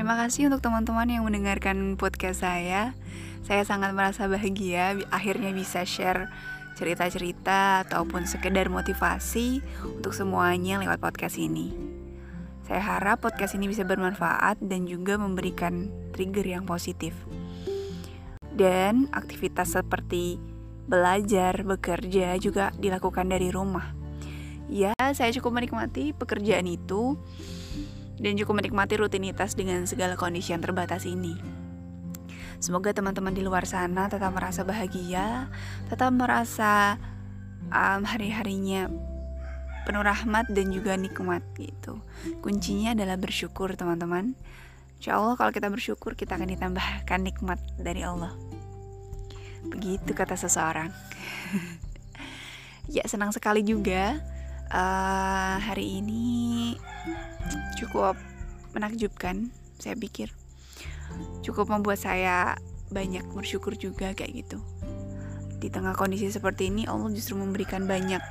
Terima kasih untuk teman-teman yang mendengarkan podcast saya. Saya sangat merasa bahagia akhirnya bisa share cerita-cerita ataupun sekedar motivasi untuk semuanya lewat podcast ini. Saya harap podcast ini bisa bermanfaat dan juga memberikan trigger yang positif. Dan aktivitas seperti belajar, bekerja juga dilakukan dari rumah. Ya, saya cukup menikmati pekerjaan itu dan cukup menikmati rutinitas dengan segala kondisi yang terbatas ini. Semoga teman-teman di luar sana tetap merasa bahagia, tetap merasa um, hari-harinya penuh rahmat dan juga nikmat gitu. Kuncinya adalah bersyukur teman-teman. Insya Allah kalau kita bersyukur kita akan ditambahkan nikmat dari Allah. Begitu kata seseorang. ya senang sekali juga uh, hari ini cukup menakjubkan saya pikir cukup membuat saya banyak bersyukur juga kayak gitu. Di tengah kondisi seperti ini Allah justru memberikan banyak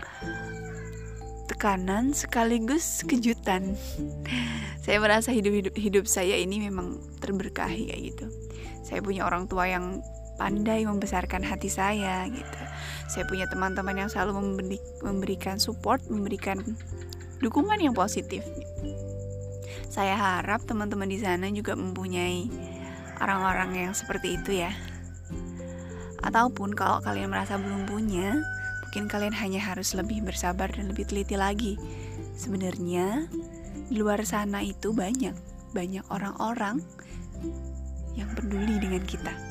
tekanan sekaligus kejutan. saya merasa hidup-hidup hidup saya ini memang terberkahi kayak gitu. Saya punya orang tua yang pandai membesarkan hati saya gitu. Saya punya teman-teman yang selalu memberi, memberikan support, memberikan dukungan yang positif. Saya harap teman-teman di sana juga mempunyai orang-orang yang seperti itu ya. Ataupun kalau kalian merasa belum punya, mungkin kalian hanya harus lebih bersabar dan lebih teliti lagi. Sebenarnya di luar sana itu banyak, banyak orang-orang yang peduli dengan kita.